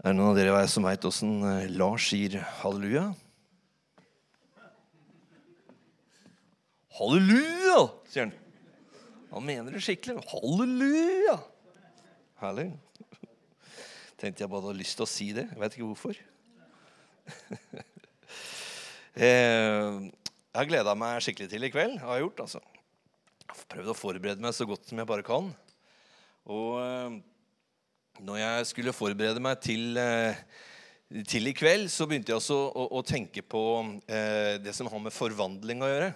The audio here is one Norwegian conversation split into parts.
Er det noen av dere som veit åssen eh, Lars sier halleluja? Halleluja, sier han. Han mener det skikkelig. Halleluja! Herlig. Tenkte jeg bare hadde lyst til å si det. Jeg vet ikke hvorfor. Eh, jeg har gleda meg skikkelig til i kveld. har Jeg gjort, altså. Jeg har prøvd å forberede meg så godt som jeg bare kan. Og eh, når jeg skulle forberede meg til, eh, til i kveld, så begynte jeg også å, å tenke på det som har med forvandling å gjøre.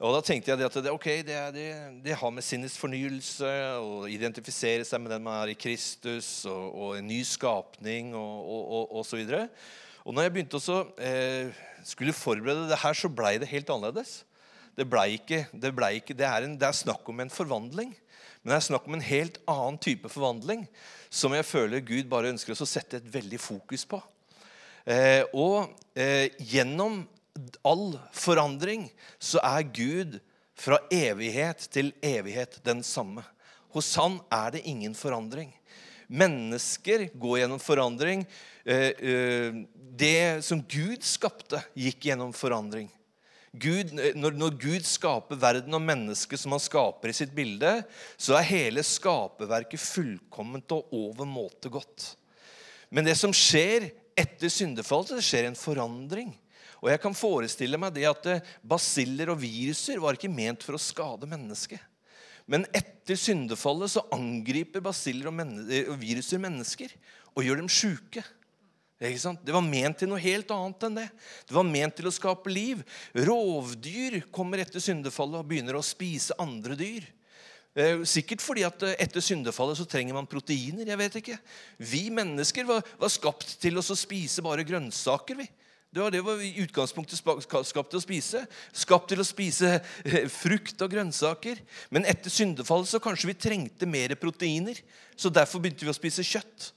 Og da tenkte jeg at det, okay, det, det, det, har med sinnets fornyelse å identifisere seg med den man er i Kristus, og, og en ny skapning og, og, og, og så videre. Og når jeg begynte å eh, skulle forberede det her, så blei det helt annerledes. Det, ble ikke, det, ble ikke, det, er en, det er snakk om en forvandling. Men det er snakk om en helt annen type forvandling som jeg føler Gud bare ønsker oss å sette et veldig fokus på. Eh, og eh, gjennom all forandring så er Gud fra evighet til evighet den samme. Hos han er det ingen forandring. Mennesker går gjennom forandring. Eh, eh, det som Gud skapte, gikk gjennom forandring. Gud, eh, når, når, Gud skaper verden og mennesket som han skaper i sitt bilde, så er hele skaperverket fullkomment og overmåte godt. Men det som skjer etter syndefallet, det skjer en forandring. Og jeg kan forestille meg det at basiller og viruser var ikke ment for å skade mennesket. Men etter syndefallet så angriper basiller og, og viruser mennesker og gjør dem sjuke. Det var ment til noe helt annet enn det. Det var ment til å skape liv. Rovdyr kommer etter syndefallet og begynner å spise andre dyr. Eh, sikkert fordi at eh, etter syndefallet så trenger man proteiner. jeg vet ikke. Vi mennesker var, var skapt til å spise bare grønnsaker. vi. Det var det vi i utgangspunktet skapt til å spise. Skapt til å spise eh, frukt og grønnsaker. Men etter syndefallet så kanskje vi trengte mer proteiner. Så derfor begynte vi å spise kjøtt.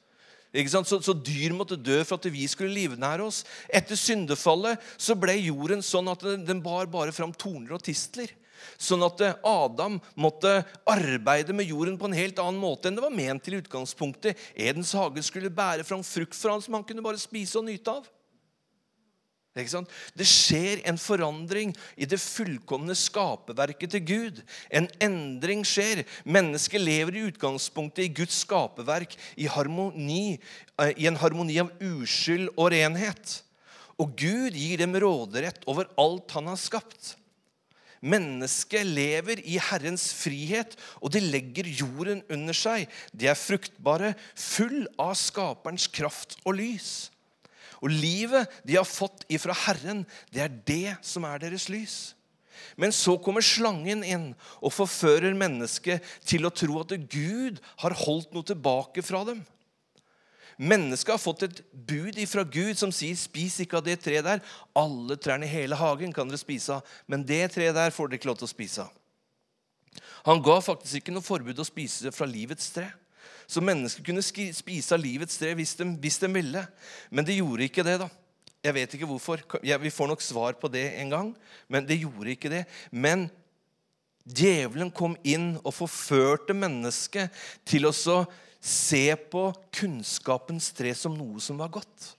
Så, så, dyr måtte dø for at vi skulle livnære oss. Etter syndefallet så ble jorden sånn at den bar bare fram torner og tistler. Sånn at eh, Adam måtte arbeide med jorden på en helt annen måte enn det var ment til utgangspunktet. Edens hage skulle bære fram frukt for han som han kunne bare spise og nyte av. Det skjer en forandring i det fullkomne skaperverket til Gud. En endring skjer. Mennesket lever i utgangspunktet i Guds skaperverk i, eh, i en harmoni av uskyld og renhet. Og Gud gir dem råderett over alt han har skapt. Mennesket lever i Herrens frihet, og de legger jorden under seg. De er fruktbare, full av skaperens kraft og lys. Og livet de har fått ifra Herren, det er det som er deres lys. Men så kommer slangen inn og forfører mennesket til å tro at Gud har holdt noe tilbake fra dem. Mennesket har fått et bud ifra Gud som sier 'spis ikke av det treet der'. Alle trærne i hele hagen kan dere spise av, men det treet der får dere ikke lov til å spise av. Han ga faktisk ikke noe forbud å spise fra livets tre. Så mennesker kunne spise av livets tre hvis de, hvis de ville. Men de gjorde ikke det, da. Jeg vet ikke hvorfor. Ja, vi får nok svar på det en gang. Men det gjorde ikke det. Men djevelen kom inn og forførte mennesket til å se på kunnskapens tre som noe som var godt.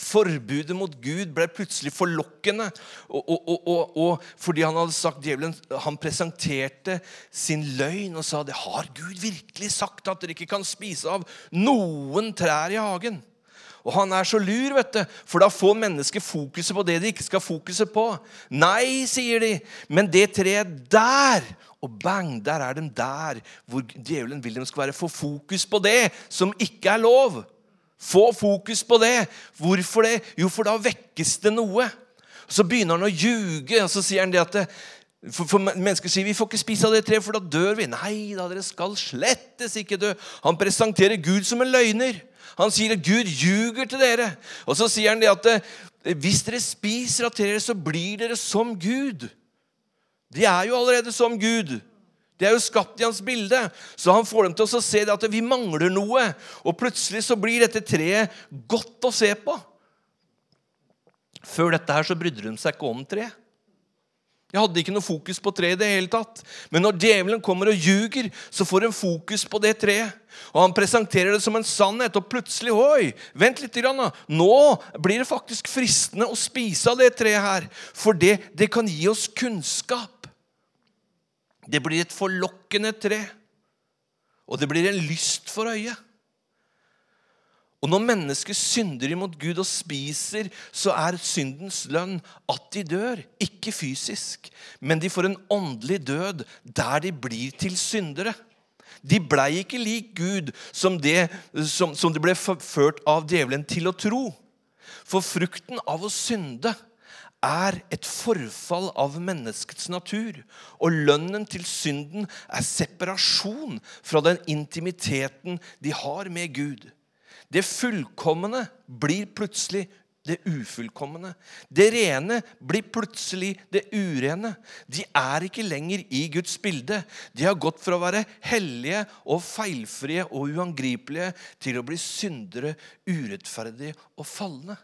Forbudet mot Gud ble plutselig forlokkende. Og, og, og, og, fordi han hadde sagt djevelen, han presenterte sin løgn og sa det har Gud virkelig sagt at dere ikke kan spise av noen trær i hagen. Og han er så lur, vet du, for da får mennesker fokuset på det de ikke skal fokuset på. Nei, sier de, men det treet der Og bang, der er de der hvor djevelen vil de skal være. Få fokus på det som ikke er lov. Få fokus på det. Hvorfor det? Jo, for da vekkes det noe. Så begynner han å ljuge, og så sier han det at det, for, for, Mennesker sier vi får ikke spise av det treet, for da dør vi. Nei da, dere skal slettes ikke dø. Han presenterer Gud som en løgner. Han sier at Gud ljuger til dere. Og så sier han det at det, hvis dere spiser av treet, så blir dere som Gud. De er jo allerede som Gud. De er jo skapt i hans bilde. Så han får dem til å se at vi mangler noe. Og plutselig så blir dette treet godt å se på. Før dette her så brydde de seg ikke om treet. Jeg hadde ikke noe fokus på treet i det hele tatt. Men når djevelen kommer og ljuger, så får en fokus på det treet. Og han presenterer det som en sannhet, og plutselig Oi, vent litt. Grann, Nå blir det faktisk fristende å spise av det treet her. For det, det kan gi oss kunnskap. Det blir et forlokkende tre. Og det blir en lyst for øyet. Og når mennesker synder imot Gud og spiser, så er syndens lønn at de dør. Ikke fysisk, men de får en åndelig død der de blir til syndere. De blei ikke lik Gud som det, som, som det ble ført av djevelen til å tro. For frukten av å synde er et forfall av menneskets natur. Og lønnen til synden er separasjon fra den intimiteten de har med Gud. Det fullkomne blir plutselig det ufullkomne. Det rene blir plutselig det urene. De er ikke lenger i Guds bilde. De har gått fra å være hellige og feilfrie og uangripelige til å bli syndere, urettferdige og falne.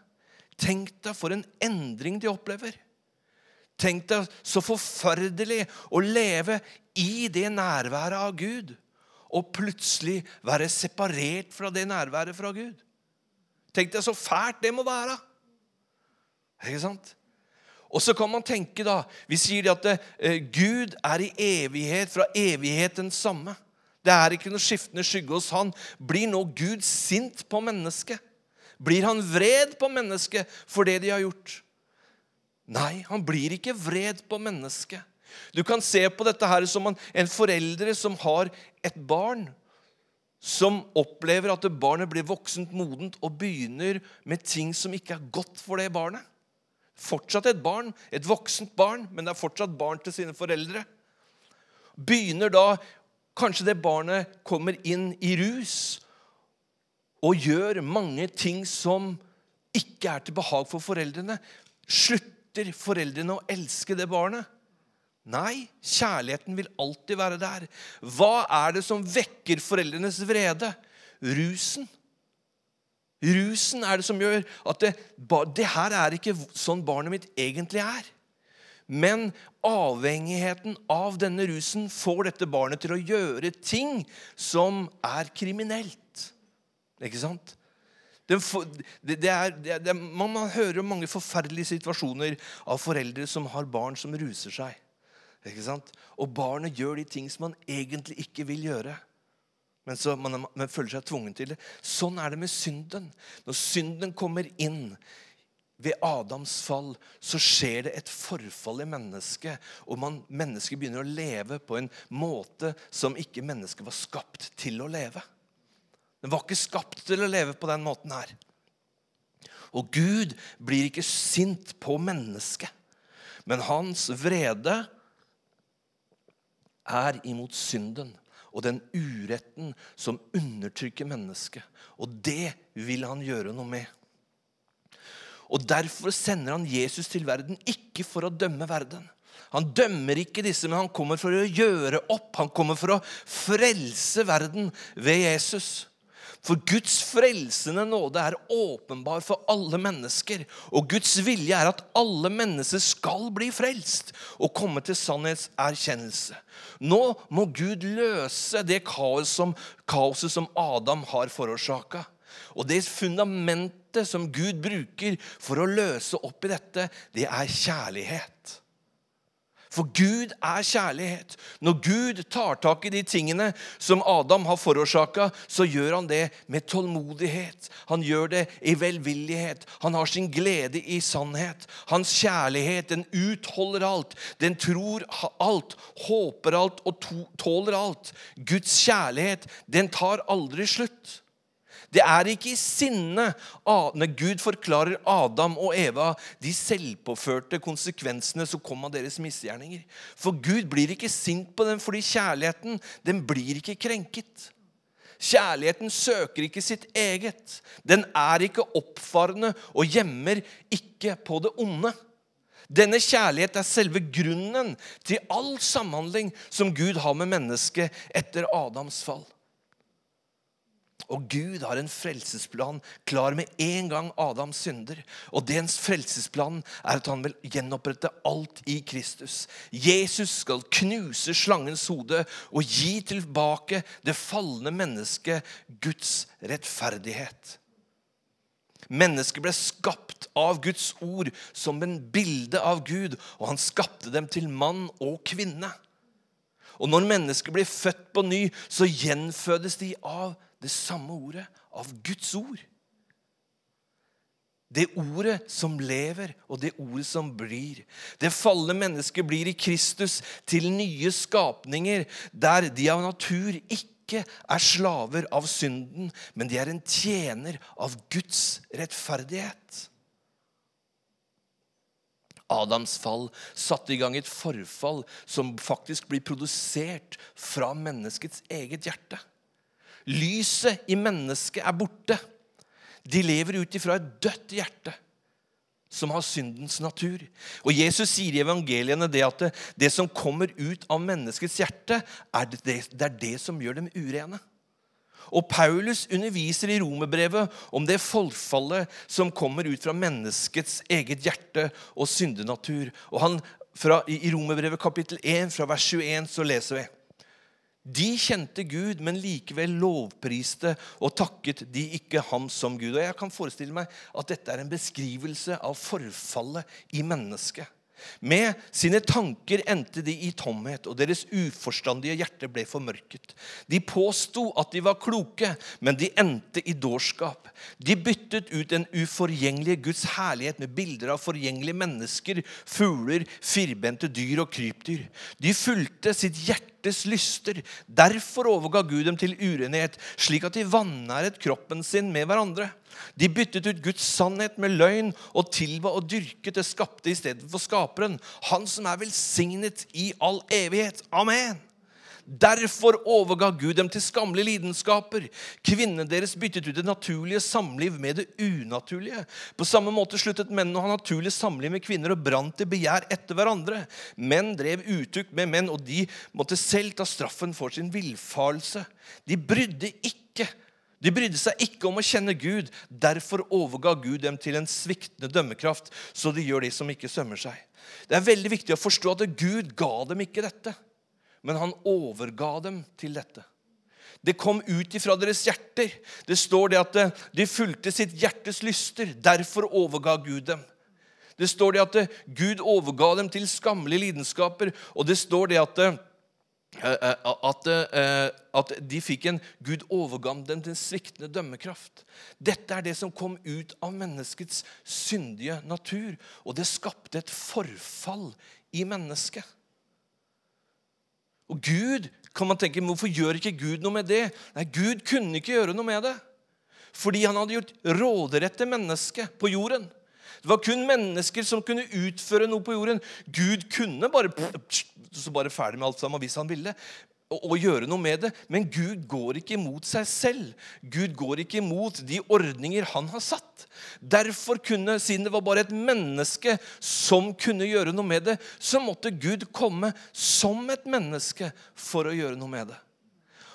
Tenk deg for en endring de opplever. Tenk deg så forferdelig å leve i det nærværet av Gud og plutselig være separert fra det nærværet fra Gud. Tenk deg så fælt det må være. Ikke sant? Og så kan man tenke, da Vi sier at eh, Gud er i evighet, fra evighet den samme. Det er ikke noe skiftende skygge hos han. Blir nå Gud sint på mennesket? Blir han vred på mennesket for det de har gjort? Nei, han blir ikke vred på mennesket. Du kan se på dette her som en, foreldre som har et barn som opplever at barnet blir voksent modent og begynner med ting som ikke er godt for det barnet. Fortsatt et barn, et voksent barn, men det er fortsatt barn til sine foreldre. Begynner da Kanskje det barnet kommer inn i rus og gjør mange ting som ikke er til behag for foreldrene. Slutter foreldrene å elske det barnet? Nei, kjærligheten vil alltid være der. Hva er det som vekker foreldrenes vrede? Rusen. Rusen er det som gjør at det, det her er ikke sånn barnet mitt egentlig er. Men avhengigheten av denne rusen får dette barnet til å gjøre ting som er kriminelt. Ikke sant? Det, er, det, man, man hører om mange forferdelige situasjoner av foreldre som har barn som ruser seg. Ikke sant? Og barnet gjør de ting som man egentlig ikke vil gjøre. Men så man, man føler seg tvungen til det. Sånn er det med synden. Når synden kommer inn ved Adams fall, så skjer det et forfall i mennesket. Og man, mennesket begynner å leve på en måte som ikke mennesket var skapt til å leve. Den var ikke skapt til å leve på den måten her. Og Gud blir ikke sint på mennesket, men hans vrede er imot synden og den uretten som undertrykker mennesket. Og det vil han gjøre noe med. Og Derfor sender han Jesus til verden, ikke for å dømme verden. Han dømmer ikke disse, men han kommer for å gjøre opp. Han kommer for å frelse verden ved Jesus. For Guds frelsende nåde er åpenbar for alle mennesker. Og Guds vilje er at alle mennesker skal bli frelst og komme til sannhetserkjennelse. Nå må Gud løse det kaos som, kaoset som Adam har forårsaka. Og det fundamentet som Gud bruker for å løse opp i dette, det er kjærlighet. For Gud er kjærlighet. Når Gud tar tak i de tingene som Adam har forårsaka, så gjør han det med tålmodighet. Han gjør det i velvillighet. Han har sin glede i sannhet. Hans kjærlighet, den utholder alt. Den tror alt, håper alt og tåler alt. Guds kjærlighet, den tar aldri slutt. Det er ikke i sinne når Gud forklarer Adam og Eva de selvpåførte konsekvensene som kom av deres misgjerninger. For Gud blir ikke sint på dem fordi kjærligheten den blir ikke krenket. Kjærligheten søker ikke sitt eget. Den er ikke oppfarende og gjemmer ikke på det onde. Denne kjærlighet er selve grunnen til all samhandling som Gud har med mennesket etter Adams fall. Og Gud har en frelsesplan klar med en gang Adam synder. Og dens frelsesplan er at han vil gjenopprette alt i Kristus. Jesus skal knuse slangens hode og gi tilbake det falne mennesket Guds rettferdighet. Mennesket ble skapt av Guds ord som en bilde av Gud, og han skapte dem til mann og kvinne. Og når mennesker blir født på ny, så gjenfødes de av det samme ordet, av Guds ord. Det ordet som lever, og det ordet som blir. Det falne mennesket blir i Kristus til nye skapninger, der de av natur ikke er slaver av synden, men de er en tjener av Guds rettferdighet. Adams fall satte i gang et forfall som faktisk blir produsert fra menneskets eget hjerte. Lyset i mennesket er borte. De lever ut ifra et dødt hjerte som har syndens natur. Og Jesus sier i evangeliene det at det, det som kommer ut av menneskets hjerte, er det, det er det som gjør dem urene. Og Paulus underviser i romerbrevet om det forfallet som kommer ut fra menneskets eget hjerte og syndenatur. Og han, fra, I romerbrevet kapittel 1, fra vers 21, så leser vi de kjente Gud, men likevel lovpriste og takket de ikke ham som Gud. Og Jeg kan forestille meg at dette er en beskrivelse av forfallet i mennesket. Med sine tanker endte de i tomhet, og deres uforstandige hjerte ble formørket. De påsto at de var kloke, men de endte i dårskap. De byttet ut den uforgjengelige Guds herlighet med bilder av forgjengelige mennesker, fugler, firbente dyr og krypdyr. De fulgte sitt hjertes lyster. Derfor overga Gud dem til urenhet, slik at de vanæret kroppen sin med hverandre. De byttet ut Guds sannhet med løgn og tilba og dyrket det skapte istedenfor skaperen. Han som er velsignet i all evighet. Amen. Derfor overga Gud dem til skammelige lidenskaper. Kvinnene deres byttet ut det naturlige samliv med det unaturlige. På samme måte sluttet mennene å ha naturlig samliv med kvinner og brant i begjær etter hverandre. Menn drev utukt med menn, og de måtte selv ta straffen for sin villfarelse. De brydde ikke de brydde seg ikke om å kjenne Gud. Derfor overga Gud dem til en sviktende dømmekraft, så de gjør det som ikke sømmer seg. Det er veldig viktig å forstå at Gud ga dem ikke dette, men han overga dem til dette. Det kom ut ifra deres hjerter. Det står det at de fulgte sitt hjertes lyster. Derfor overga Gud dem. Det står det at Gud overga dem til skammelige lidenskaper, og det står det at Eh, eh, at, eh, at, de fikk en Gud overga dem til en sviktende dømmekraft. Dette er det som kom ut av menneskets syndige natur. Og det skapte et forfall i mennesket. Og Gud kan man tenke, Hvorfor gjør ikke Gud noe med det? Nei, Gud kunne ikke gjøre noe med det. Fordi han hadde gjort råderett til mennesket på jorden. Det var kun mennesker som kunne utføre noe på jorden. Gud kunne bare så bare ferdig med alt sammen hvis han ville. Og, gjøre noe med det. Men Gud går ikke imot seg selv. Gud går ikke imot de ordninger han har satt. Derfor kunne, siden det var bare et menneske som kunne gjøre noe med det, så måtte Gud komme som et menneske for å gjøre noe med det.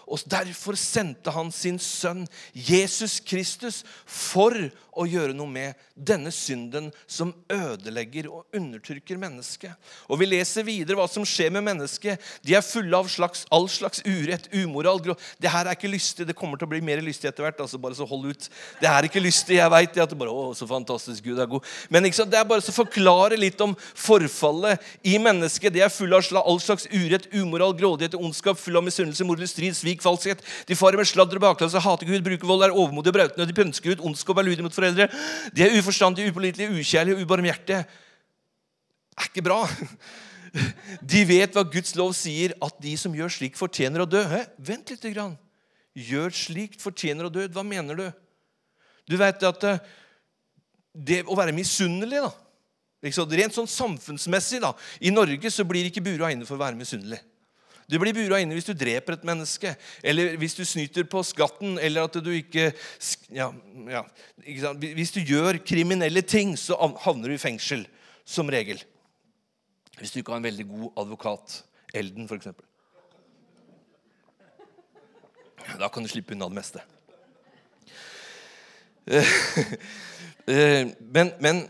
Og Derfor sendte han sin sønn Jesus Kristus for å gjøre noe med denne synden som ødelegger og undertrykker mennesket. Og Vi leser videre hva som skjer med mennesket. De er fulle av slags, all slags urett, umoral. Det her er ikke lystig. Det kommer til å bli mer lystig etter hvert. altså bare så hold ut. Det er ikke lystig. Jeg veit det bare, å, så fantastisk, Gud er god. Men ikke sant? det er bare å forklare litt om forfallet i mennesket. De er fulle av all slags urett, umoral, grådighet, ondskap, full av misunnelse, mordelig strid, svik, falskhet. De farer med sladder og baklengs, hater Gud, bruker vold, er overmodige og brautende. De pønsker ut ondskap og er ludige mot foreldre. De er uforstandige, upålitelige, ukjærlige og ubarmhjertige. er ikke bra. De vet hva Guds lov sier, at de som gjør slik, fortjener å dø. Hæ? Vent litt. Grann. Gjør slikt, fortjener å dø. Hva mener du? Du vet at eh, det å være misunnelig da, Rent sånn samfunnsmessig da, I Norge så blir ikke bura inne for å være misunnelig. Du blir bura inne hvis du dreper et menneske, eller hvis du snyter på skatten, eller at du ikke ja, ja, ikke Hvis du gjør kriminelle ting, så havner du i fengsel, som regel. Hvis du ikke har en veldig god advokat. Elden, f.eks. Da kan du slippe unna det meste. Eh, men, men,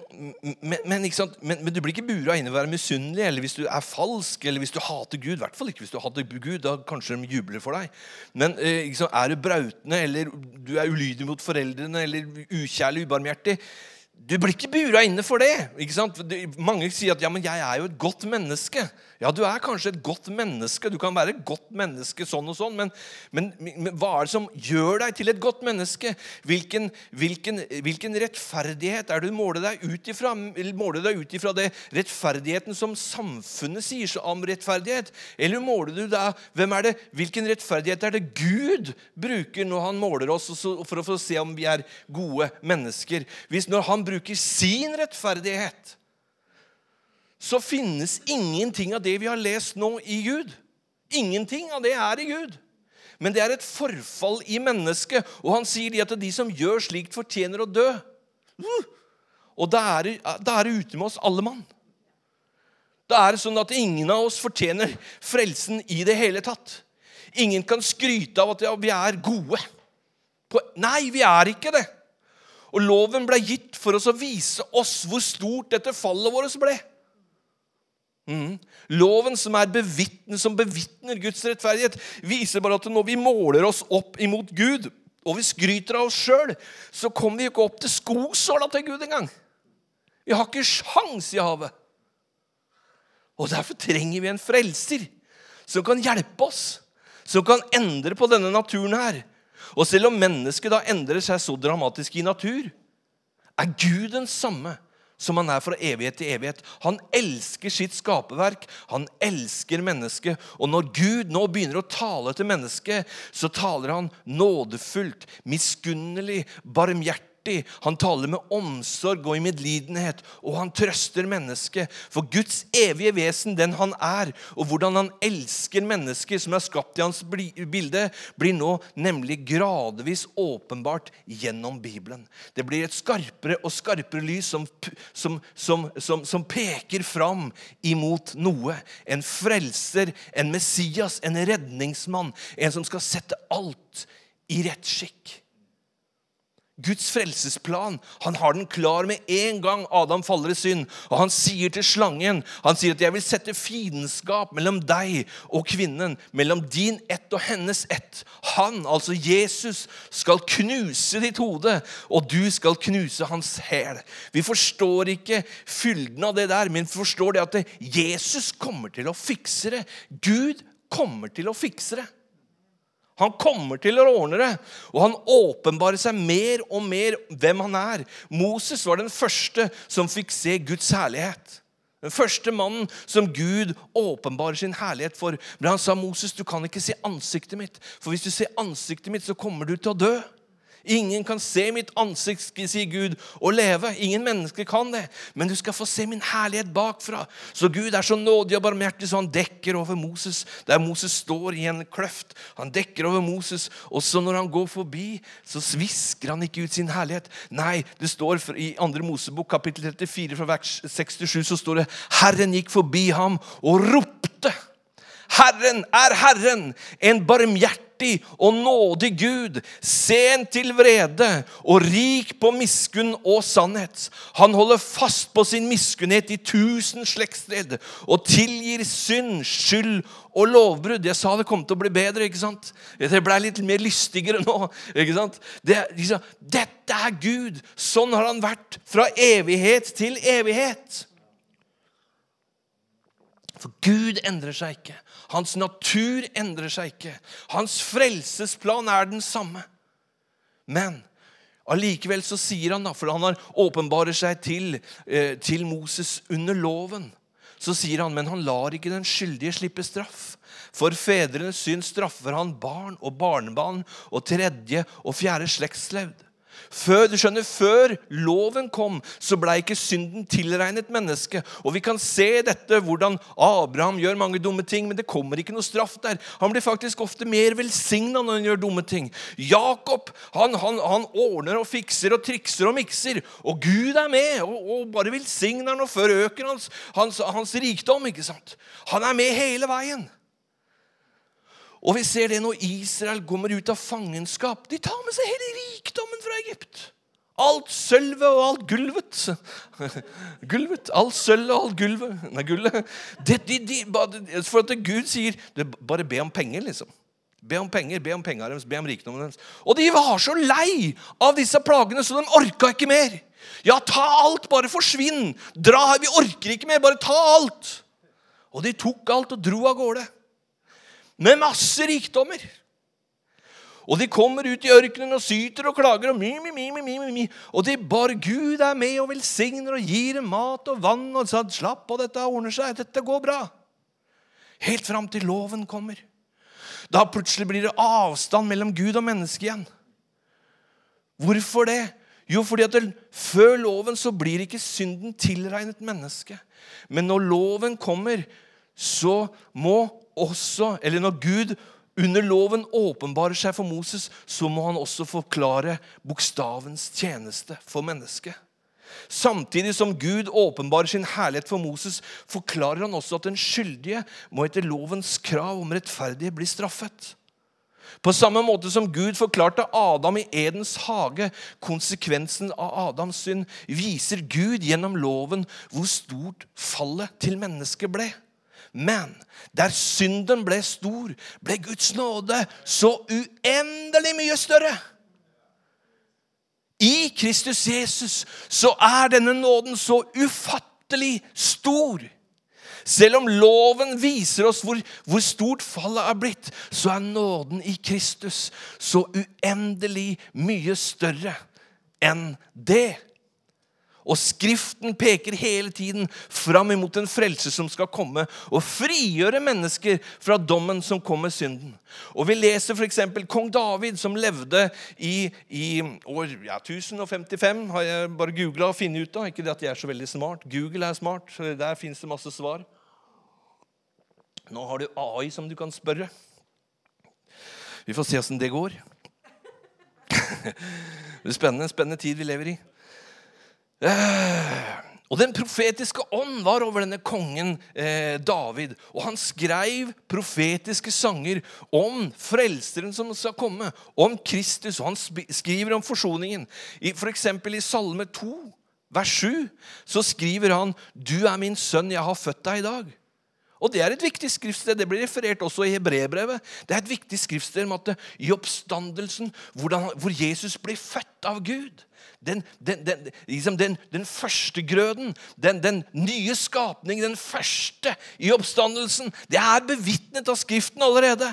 men, men, men, du blir ikke bura inne ved å være misunnelig eller hvis du er falsk eller hvis du hater Gud. I hvert fall ikke hvis du hater Gud. Da kanskje de jubler for deg. Men sant, er du brautende eller du er ulydig mot foreldrene eller ukjærlig, ubarmhjertig, du blir ikke bura inne for det. Mange sier at ja, men jeg er jo et godt menneske. Ja, du er kanskje et godt menneske. Du kan være et godt menneske sånn og sånn, men, men, men hva er det som gjør deg til et godt menneske? Hvilken, hvilken, hvilken rettferdighet er det du måler deg ut ifra? Måler deg ut ifra det rettferdigheten som samfunnet sier om rettferdighet? Eller måler du da hvem er det, Hvilken rettferdighet er det Gud bruker når han måler oss for å få se om vi er gode mennesker? Hvis når han bruker sin rettferdighet så finnes ingenting av det vi har lest nå, i Gud. Ingenting av det er i Gud. Men det er et forfall i mennesket, og han sier at de som gjør slikt, fortjener å dø. Uh! Og da er, det, ute med oss alle mann. Da er det sånn at ingen av oss fortjener frelsen i det hele tatt. Ingen kan skryte av at vi er gode. Nei, vi er ikke det. Og loven ble gitt for oss å vise oss hvor stort dette fallet vårt ble. Mm. Loven som, bevitne, som bevitner Guds rettferdighet, viser bare at når vi måler oss opp imot Gud, og vi skryter av oss sjøl, så kommer vi ikke opp til skosåla til Gud engang. Vi har ikke sjans i havet. Og Derfor trenger vi en frelser som kan hjelpe oss, som kan endre på denne naturen her. Og selv om mennesket da endrer seg så dramatisk i natur, er Gud den samme som han er fra evighet til evighet. Han elsker sitt skaperverk. Han elsker mennesket. Og når Gud nå begynner å tale til mennesket, så taler han nådefullt, miskunnelig, barmhjertig barmhjertig. Han taler med omsorg og i medlidenhet, og han trøster mennesket. For Guds evige vesen, den han er, og hvordan han elsker mennesker som er skapt i hans bilde, blir nå nemlig gradvis åpenbart gjennom Bibelen. Det blir et skarpere og skarpere lys som, som, som, som peker fram imot noe. En frelser, en Messias, en redningsmann. En som skal sette alt i rettskikk. Guds frelsesplan han har den klar med en gang Adam faller i synd. Og han sier til slangen han sier at 'jeg vil sette fiendskap mellom deg og kvinnen', mellom din ett og hennes ett. Han, altså Jesus, skal knuse ditt hode, og du skal knuse hans hæl. Vi forstår ikke fylden av det der, men forstår det at Jesus kommer til å fikse det. Gud kommer til å fikse det. Han kommer til å ordne det, og han åpenbarer seg mer og mer hvem han er. Moses var den første som fikk se Guds herlighet. Den første mannen som Gud åpenbarer sin herlighet for. Men han sa, 'Moses, du kan ikke se ansiktet mitt, for hvis du ser ansiktet mitt, så kommer du til å dø.' Ingen kan se mitt ansikt, sier Gud, og leve. Ingen mennesker kan det. Men du skal få se min herlighet bakfra. Så Gud er så nådig og barmhjertig, så han dekker over Moses. Der Moses står i en kløft. Han dekker over Moses, og så når han går forbi, så svisker han ikke ut sin herlighet. Nei, det står i 2. Mosebok kapittel 34 fra vers 67 så står det Herren gikk forbi ham og ropte. Herren er Herren, en barmhjertig og nådig Gud, sen til vrede og rik på miskunn og sannhet. Han holder fast på sin miskunnhet i tusen slektsledd og tilgir synd, skyld og lovbrudd. Jeg sa det kom til å bli bedre. ikke sant? Det ble litt mer lystigere nå. ikke sant? Det, liksom, dette er Gud. Sånn har han vært fra evighet til evighet. For Gud endrer seg ikke. Hans natur endrer seg ikke. Hans frelsesplan er den samme. Men allikevel så sier han, da, for han har åpenbarer seg til, eh, til Moses under loven, så sier han, men han lar ikke den skyldige slippe straff. For fedrenes synd straffer han barn og barnebarn og tredje og fjerde slektsledd. Før, du skjønner, før loven kom, så ble ikke synden tilregnet mennesket. Og vi kan se dette, hvordan Abraham gjør mange dumme ting, men det kommer ikke noe straff der. Han blir faktisk ofte mer velsigna når han gjør dumme ting. Jakob han, han, han, ordner og fikser og trikser og mikser, og Gud er med og, og bare velsigner han og forøker hans, hans, hans rikdom. ikke sant? Han er med hele veien. Og vi ser det når Israel kommer ut av fangenskap. De tar med seg hele rikdommen fra Egypt. alt sølvet og alt gulvet. Gulvet. Alt sølvet og alt gulvet. Nei, gullet. Det, de, de, for at Gud sier det, Bare be om penger, liksom. Be om penger, be om pengene deres, be om rikdommen deres. Og de var så lei av disse plagene, så de orka ikke mer. Ja, ta alt, bare forsvinn. Dra, her, vi orker ikke mer, bare ta alt. Og de tok alt og dro av gårde. Med masse rikdommer. Og de kommer ut i ørkenen og syter og klager og mi, mi, mi, mi, mi, mi. Og de bare Gud er med og velsigner og gir dem mat og vann og sa, slapp av, dette ordner seg, dette går bra. Helt fram til loven kommer. Da plutselig blir det avstand mellom Gud og mennesket igjen. Hvorfor det? Jo, fordi at før loven så blir ikke synden tilregnet mennesket. Men når loven kommer, så må også Eller når Gud under loven åpenbarer seg for Moses, så må han også forklare bokstavens tjeneste for mennesket. Samtidig som Gud åpenbarer sin herlighet for Moses, forklarer han også at den skyldige må etter lovens krav om rettferdige bli straffet. På samme måte som Gud forklarte Adam i Edens hage konsekvensen av Adams synd, viser Gud gjennom loven hvor stort fallet til mennesket ble. Men der synden ble stor, ble Guds nåde så uendelig mye større. I Kristus Jesus så er denne nåden så ufattelig stor. Selv om loven viser oss hvor, hvor, stort fallet er blitt, så er nåden i Kristus så uendelig mye større enn det. Og Skriften peker hele tiden fram imot en frelse som skal komme og frigjøre mennesker fra dommen som kom med synden. Og Vi leser f.eks. kong David, som levde i, i år ja, 1055. Har jeg bare googla og funnet ut av. Ikke det at jeg er så veldig smart. Google er smart. Der fins det masse svar. Nå har du AI som du kan spørre. Vi får se åssen det går. Det er spennende, spennende tid vi lever i. Eh, og Den profetiske ånd var over denne kongen eh, David. Og han skrev profetiske sanger om frelseren som skal komme, om Kristus. Og han skriver om forsoningen. F.eks. For i Salme 2, vers 7, så skriver han 'Du er min sønn, jeg har født deg i dag'. Og Det er et viktig skriftsted. Det blir referert også i Hebrebrevet. Det er et viktig skriftsted om at i oppstandelsen, hvor Jesus blir født av Gud den, den, den, liksom den, den første grøden, den, den nye skapning, den første i oppstandelsen, det er bevitnet av Skriften allerede.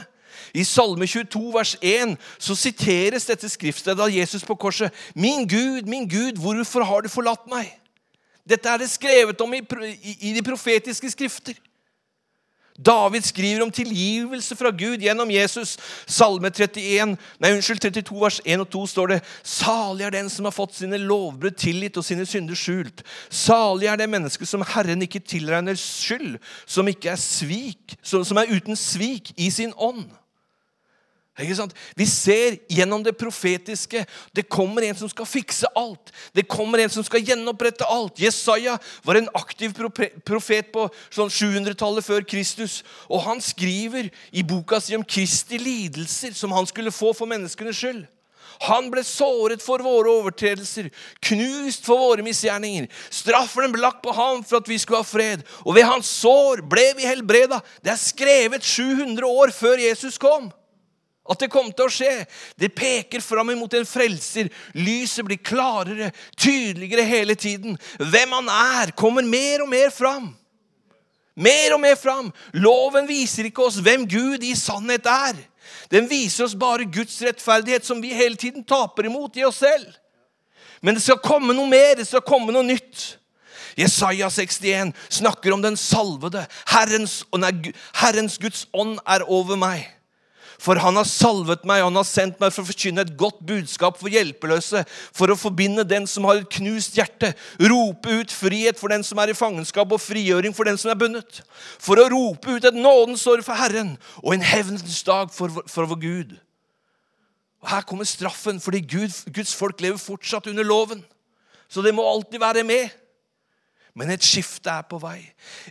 I Salme 22, vers 1, så siteres dette skriftstedet av Jesus på korset. Min Gud, min Gud, hvorfor har du forlatt meg? Dette er det skrevet om i, i, i de profetiske skrifter. David skriver om tilgivelse fra Gud gjennom Jesus. Salme 31, nei, unnskyld, 32, vers 1 og 2 står det Salig er den som har fått sine lovbrudd tilgitt og sine synder skjult. Salig er det mennesket som Herren ikke tilregner skyld, som, ikke er, svik, som, som er uten svik i sin ånd. Vi ser gjennom det profetiske. Det kommer en som skal fikse alt. Det kommer en som skal gjenopprette alt. Jesaja var en aktiv profet på sånn 700-tallet før Kristus. Og han skriver i boka si om Kristi lidelser som han skulle få for menneskenes skyld. Han ble såret for våre overtredelser, knust for våre misgjerninger. Straffen ble lagt på ham for at vi skulle ha fred, og ved hans sår ble vi helbreda. Det er skrevet 700 år før Jesus kom. At det kom til å skje. Det peker fram imot en frelser. Lyset blir klarere, tydeligere hele tiden. Hvem han er, kommer mer og mer fram. Mer og mer fram. Loven viser ikke oss hvem Gud i sannhet er. Den viser oss bare Guds rettferdighet, som vi hele tiden taper imot i oss selv. Men det skal komme noe mer, det skal komme noe nytt. Jesaja 61 snakker om den salvede. Herrens, nei, Herrens Guds ånd er over meg for han har salvet meg, han har sendt meg for å forkynne et godt budskap for hjelpeløse, for å forbinde den som har et knust hjerte, rope ut frihet for den som er i fangenskap, og frigjøring for den som er bundet. For å rope ut et nådens år for Herren og en hevnens dag for, for vår Gud. Og Her kommer straffen, fordi Gud, Guds folk lever fortsatt under loven. Så det må alltid være med. Men et skifte er på vei.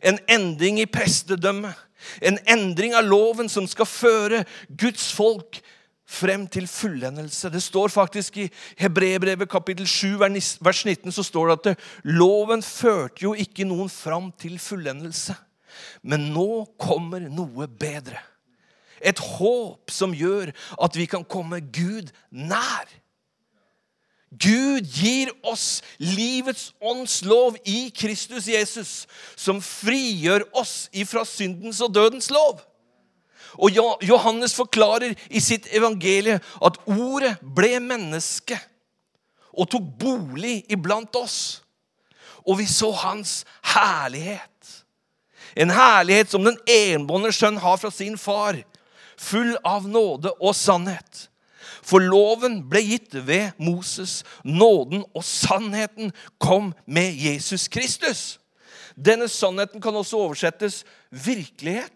En endring i prestedømmet. En endring av loven som skal føre Guds folk frem til fullendelse. Det står faktisk i Hebrebrevet kapittel 7 vers 19 så står det at loven førte jo ikke noen fram til fullendelse. Men nå kommer noe bedre. Et håp som gjør at vi kan komme Gud nær. Gud gir oss livets ånds lov i Kristus Jesus, som frigjør oss ifra syndens og dødens lov. Og Johannes forklarer i sitt evangelie at ordet ble menneske og tok bolig iblant oss. Og vi så hans herlighet. En herlighet som den enbårne sønn har fra sin far, full av nåde og sannhet. For loven ble gitt ved Moses. Nåden og sannheten kom med Jesus Kristus. Denne sannheten kan også oversettes virkelighet.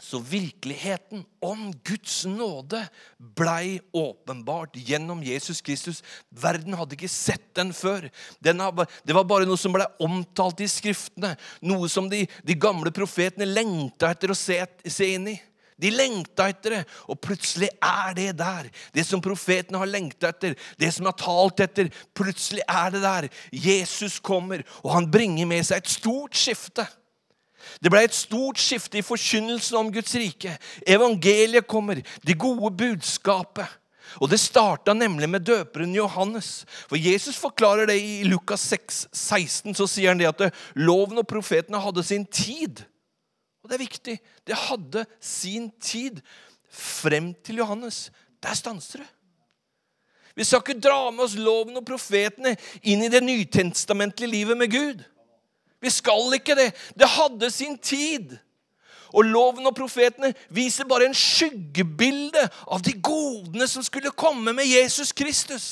Så virkeligheten om Guds nåde blei åpenbart gjennom Jesus Kristus. Verden hadde ikke sett den før. Den det var bare noe som blei omtalt i Skriftene. Noe som de, de gamle profetene lengta etter å se, se inn i. De lengta etter det, og plutselig er det der. Det som profetene har lengta etter, det som har talt etter, plutselig er det der. Jesus kommer, og han bringer med seg et stort skifte. Det ble et stort skifte i forkynnelsen om Guds rike. Evangeliet kommer, det gode budskapet. Og Det starta nemlig med døperen Johannes. For Jesus forklarer det i Lukas 6, 16. Så sier han det at loven og profetene hadde sin tid. Og det er viktig. Det hadde sin tid frem til Johannes. Der stanser det. Vi skal ikke dra med oss loven og profetene inn i det nytestamentlige livet med Gud. Vi skal ikke det. Det hadde sin tid. Og loven og profetene viser bare en skyggebilde av de godene som skulle komme med Jesus Kristus.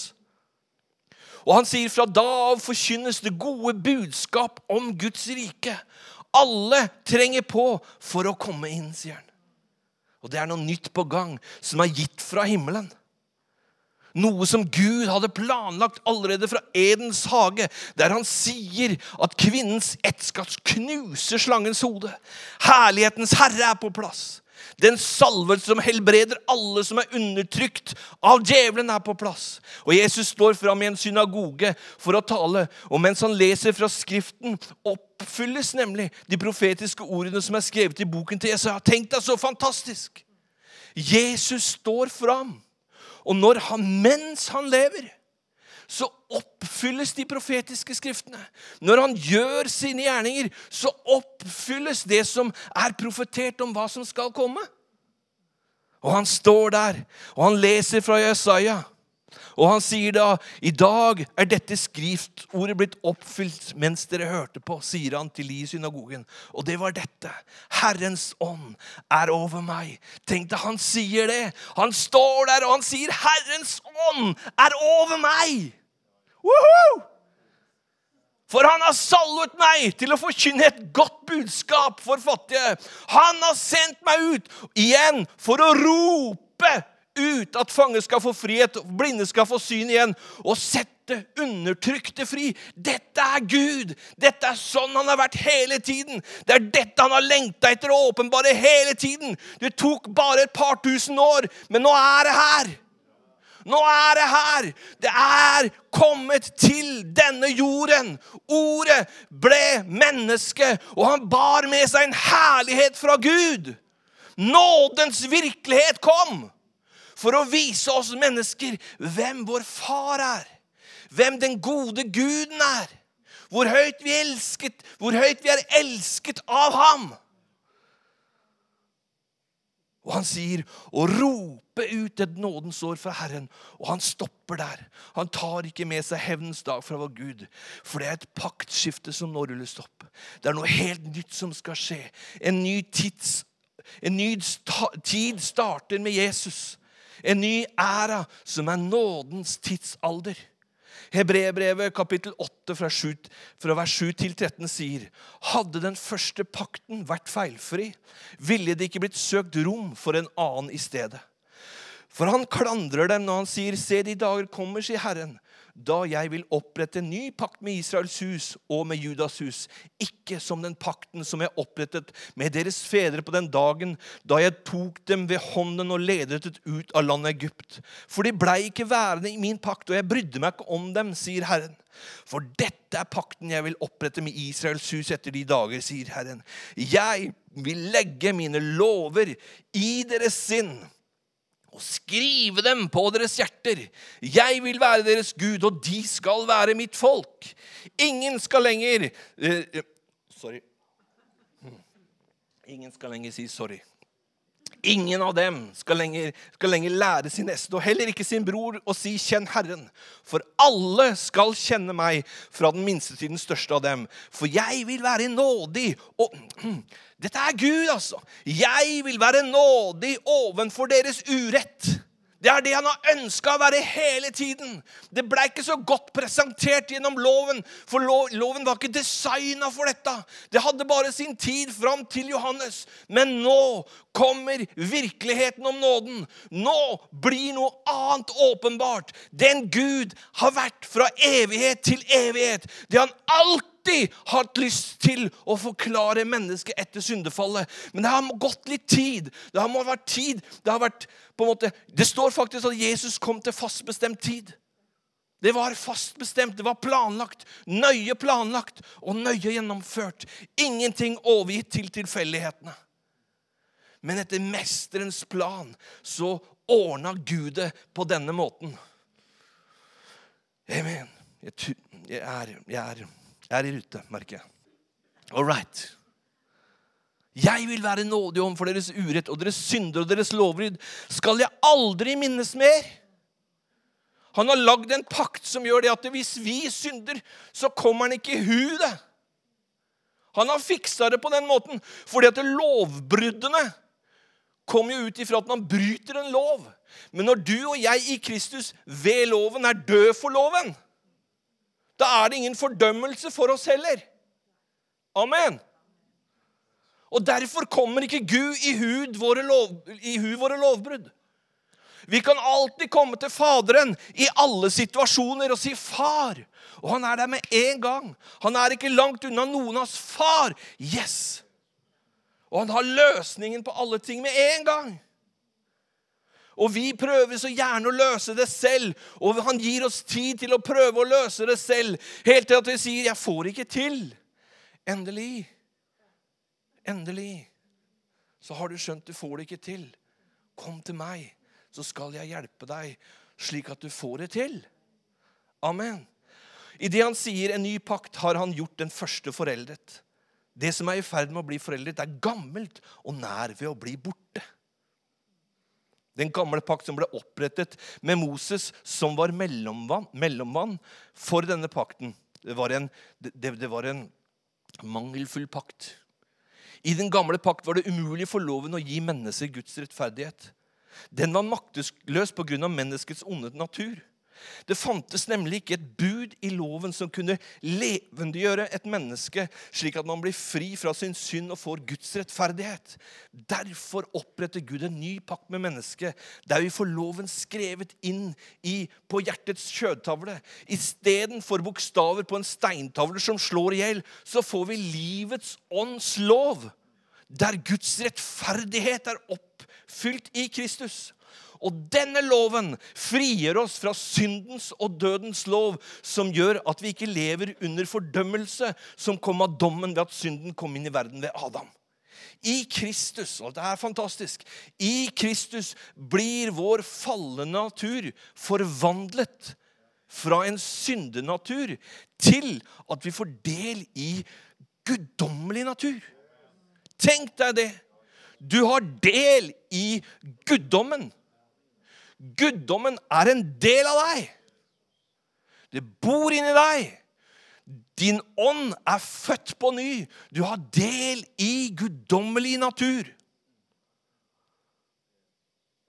Og han sier fra da av forkynnes det gode budskap om Guds rike. Alle trenger på for å komme inn, sier han. Og det er noe nytt på gang som er gitt fra himmelen. Noe som Gud hadde planlagt allerede fra Edens hage, der han sier at kvinnens ett skal knuse slangens hode. Herlighetens herre er på plass. Den salvelse som helbreder alle som er undertrykt av djevelen, er på plass. Og Jesus står fram i en synagoge for å tale, og mens han leser fra Skriften, oppfylles nemlig de profetiske ordene som er skrevet i boken til Jesaja. Tenk deg så fantastisk! Jesus står fram, og når han, mens han lever så oppfylles de profetiske skriftene. Når han gjør sine gjerninger, så oppfylles det som er profetert om hva som skal komme. Og han står der, og han leser fra Jesaja. Og han sier da, 'I dag er dette skriftordet blitt oppfylt mens dere hørte på', sier han til de i synagogen. Og det var dette. Herrens ånd er over meg. Tenk deg, han sier det. Han står der, og han sier, 'Herrens ånd er over meg'. Woohoo! For han har salvet meg til å forkynne et godt budskap for fattige. Han har sendt meg ut igjen for å rope ut at fanger skal få frihet, blinde skal få syn igjen, og sette undertrykte fri. Dette er Gud. Dette er sånn han har vært hele tiden. Det er dette han har lengta etter å åpenbare hele tiden. Det tok bare et par tusen år, men nå er det her. Nå er det her! Det er kommet til denne jorden. Ordet ble menneske, og han bar med seg en herlighet fra Gud. Nådens virkelighet kom for å vise oss mennesker hvem vår far er. Hvem den gode guden er. Hvor høyt vi, elsket, hvor høyt vi er elsket av ham. Og han sier å rope ut et nådens år fra Herren. Og han stopper der. Han tar ikke med seg hevnens dag fra vår Gud. For det er et paktskifte som nå rulles opp. Det er noe helt nytt som skal skje. En ny, tids, en ny tid starter med Jesus. En ny æra som er nådens tidsalder. Hebrebrevet kapittel 8 fra, 7, fra vers 7 til 13 sier Hadde den første pakten vært feilfri, ville det ikke blitt søkt rom for en annen i stedet. For han klandrer dem når han sier, Se, de dager kommer, sier Herren, da jeg vil opprette en ny pakt med Israels hus og med Judas hus, ikke som den pakten som jeg opprettet med deres fedre på den dagen da jeg tok dem ved hånden og ledet dem ut av landet Egypt. For de blei ikke værende i min pakt, og jeg brydde meg ikke om dem, sier Herren. For dette er pakten jeg vil opprette med Israels hus etter de dager, sier Herren. Jeg vil legge mine lover i deres sinn og skrive dem på deres hjerter. Jeg vil være deres Gud, og de skal være mitt folk. Ingen skal lenger uh, Sorry. Ingen skal lenger si sorry. Ingen av dem skal lenger, skal lenger, lære sin neste, og heller ikke sin bror, å si 'kjenn Herren'. For alle skal kjenne meg, fra den minste til den største av dem. For jeg vil være nådig og Dette er Gud, altså. Jeg vil være nådig ovenfor deres urett. Det er det han har ønska å være hele tiden. Det ble ikke så godt presentert gjennom loven, for loven var ikke designa for dette. Det hadde bare sin tid fram til Johannes. Men nå kommer virkeligheten om nåden. Nå blir noe annet åpenbart. Den Gud har vært fra evighet til evighet. Det han alltid alltid hatt lyst til å forklare mennesket etter syndefallet. Men det har gått litt tid. Det har vært tid. Det har vært på en måte, det står faktisk at Jesus kom til fastbestemt tid. Det var fastbestemt, det var planlagt, nøye planlagt og nøye gjennomført. Ingenting overgitt til tilfeldighetene. Men etter mesterens plan så ordna Gud det på denne måten. Amen. Jeg, jeg, er, jeg, er, jeg er i rute, merker jeg. All right. Jeg vil være nådig overfor deres urett og deres synder og deres lovbrudd. Skal jeg aldri minnes mer? Han har lagd en pakt som gjør det at hvis vi synder, så kommer han ikke i hu det. Han har fiksa det på den måten fordi at lovbruddene kommer jo ut ifra at man bryter en lov. Men når du og jeg i Kristus ved loven er død for loven, da er det ingen fordømmelse for oss heller. Amen. Og derfor kommer ikke Gud i hud våre, lov, i hud våre lovbrudd. Vi kan alltid komme til Faderen i alle situasjoner og si 'far'. Og han er der med en gang. Han er ikke langt unna noen av oss. Far! Yes! Og han har løsningen på alle ting med en gang. Og vi prøver så gjerne å løse det selv, og han gir oss tid til å prøve å løse det selv, helt til at vi sier 'jeg får ikke til'. Endelig Endelig så har du skjønt du får det ikke til. Kom til meg, så skal jeg hjelpe deg slik at du får det til. Amen. I det han sier en ny pakt, har han gjort den første foreldet. Det som er i ferd med å bli foreldet, er gammelt og nær ved å bli borte. Den gamle pakt som ble opprettet med Moses, som var mellomvann, mellomvann for denne pakten. Det var, en, det, det var en mangelfull pakt. I den gamle pakt var det umulig for loven å gi mennesker Guds rettferdighet. Den var maktesløs pga. menneskets onde natur. Det fantes nemlig ikke et bud i loven som kunne levendegjøre et menneske, slik at man blir fri fra sin synd og får Guds rettferdighet. Derfor oppretter Gud en ny pakt med mennesket, der vi får loven skrevet inn i, på hjertets kjødtavle. Istedenfor bokstaver på en steintavle som slår i hjel, så får vi livets ånds lov, der Guds rettferdighet er oppfylt i Kristus. Og denne loven frigjør oss fra syndens og dødens lov, som gjør at vi ikke lever under fordømmelse som kom av dommen ved at synden kom inn i verden ved Adam. I Kristus, og det er fantastisk, i Kristus blir vår falne natur forvandlet fra en syndenatur til at vi får del i guddommelig natur. Tenk deg det. Du har del i guddommen. Guddommen er en del av deg. Det bor inni deg. Din ånd er født på ny. Du har del i guddommelig natur.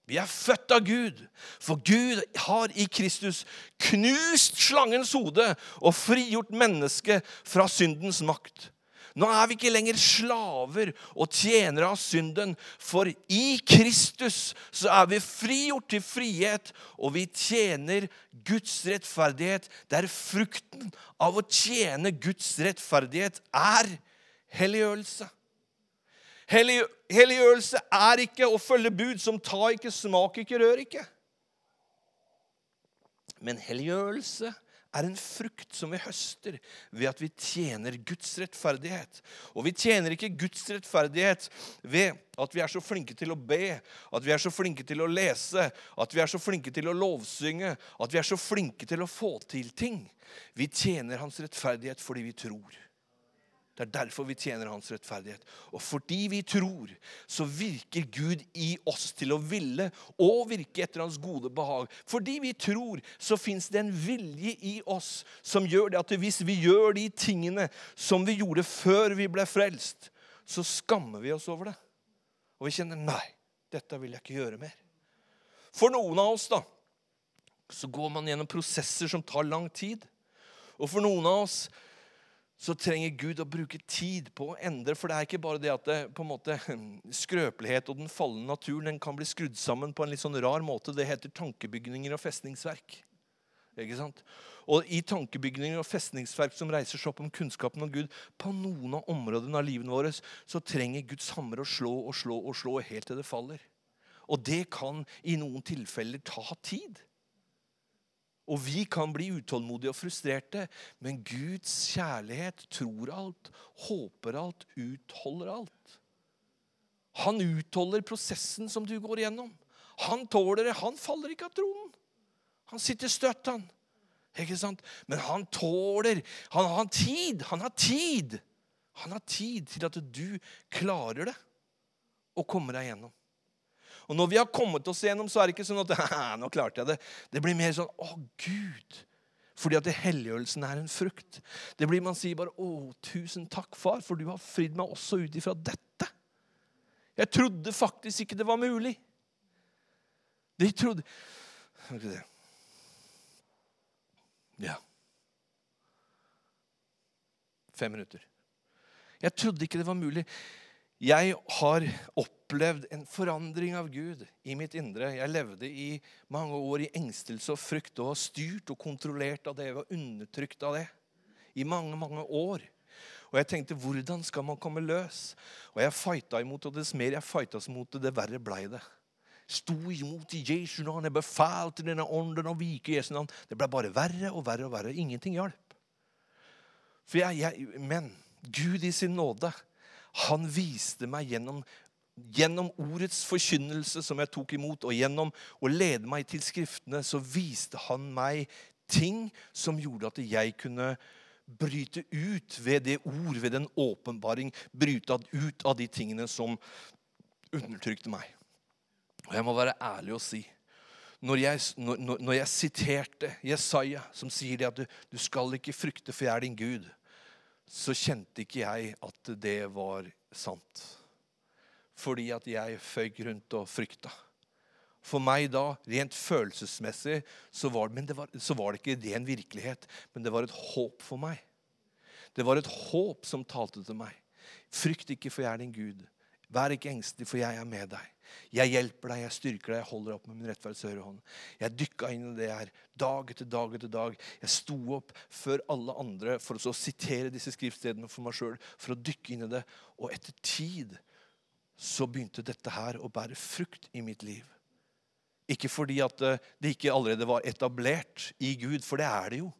Vi er født av Gud, for Gud har i Kristus knust slangens hode og frigjort mennesket fra syndens makt. Nå er vi ikke lenger slaver og tjenere av synden, for i Kristus så er vi frigjort til frihet, og vi tjener Guds rettferdighet, der frukten av å tjene Guds rettferdighet er helliggjørelse. Helliggjørelse er ikke å følge bud som ta ikke, smak ikke, rør ikke. Men helliggjørelse er en frukt som vi høster ved at vi tjener Guds rettferdighet. Og vi tjener ikke Guds rettferdighet ved at vi er så flinke til å be, at vi er så flinke til å lese, at vi er så flinke til å lovsynge, at vi er så flinke til å få til ting. Vi tjener Hans rettferdighet fordi vi tror. Det er derfor vi tjener hans rettferdighet. Og fordi vi tror, så virker Gud i oss til å ville og virke etter hans gode behag. Fordi vi tror, så fins det en vilje i oss som gjør det at hvis vi gjør de tingene som vi gjorde før vi ble frelst, så skammer vi oss over det. Og vi kjenner nei, dette vil jeg ikke gjøre mer. For noen av oss da, så går man gjennom prosesser som tar lang tid. Og for noen av oss så trenger Gud å bruke tid på å endre. For det er ikke bare det at det, på en måte, skrøpelighet og den falne naturen den kan bli skrudd sammen på en litt sånn rar måte. Det heter tankebygninger og festningsverk. Ikke sant? Og i tankebygninger og festningsverk som reiser seg opp om kunnskapen om Gud, på noen av områdene av livet vårt, så trenger Guds hammer å slå og slå og slå helt til det faller. Og det kan i noen tilfeller ta tid. Og vi kan bli utålmodige og frustrerte, men Guds kjærlighet tror alt, håper alt, utholder alt. Han utholder prosessen som du går gjennom. Han tåler det. Han faller ikke av tronen. Han sitter støtt, han. Ikke sant? Men han tåler Han har tid. Han har tid. Han har tid til at du klarer det og kommer deg gjennom. Og når vi har kommet oss igjennom, så er det ikke sånn at nå klarte jeg det. Det blir mer sånn Å, Gud. Fordi at helliggjørelsen er en frukt. Det blir Man sier bare 'Å, tusen takk, far, for du har fridd meg også ut ifra dette'. Jeg trodde faktisk ikke det var mulig. De trodde Skal vi se Ja. Fem minutter. Jeg trodde ikke det var mulig. Jeg har opplevd en forandring av Gud i mitt indre. Jeg levde i mange år i engstelse og frykt og styrt og kontrollert av det. Jeg var undertrykt av det i mange, mange år. Og jeg tenkte, hvordan skal man komme løs? Og jeg fighta imot. Og dess mer jeg fighta imot det, det verre blei det. Sto imot i Jesu navn. Jeg befalte denne ånden å vike Jesu navn. Det ble bare verre og verre og verre. Ingenting hjalp. For jeg, jeg, men Gud i sin nåde han viste meg gjennom, gjennom ordets forkynnelse som jeg tok imot, og gjennom å lede meg til Skriftene, så viste han meg ting som gjorde at jeg kunne bryte ut ved det ord, ved den åpenbaring, bryte ut av de tingene som undertrykte meg. Og jeg må være ærlig og si når jeg, når, når jeg siterte Jesaja, som sier det at du, du skal ikke frykte, for jeg er din Gud så kjente ikke jeg at det var sant. Fordi at jeg føyk rundt og frykta. For meg da, rent følelsesmessig, så var, det, var, så var det ikke ren virkelighet. Men det var et håp for meg. Det var et håp som talte til meg. Frykt ikke, for jeg er din Gud. Vær ikke engstelig, for jeg er med deg. Jeg hjelper deg, jeg styrker deg, jeg holder opp med min rettferds hånd. Jeg dykka inn i det her dag etter dag etter dag. Jeg sto opp før alle andre for å sitere disse skriftstedene for meg sjøl, for å dykke inn i det. Og etter tid så begynte dette her å bære frukt i mitt liv. Ikke fordi at eh, det ikke allerede var etablert i Gud, for det er det jo.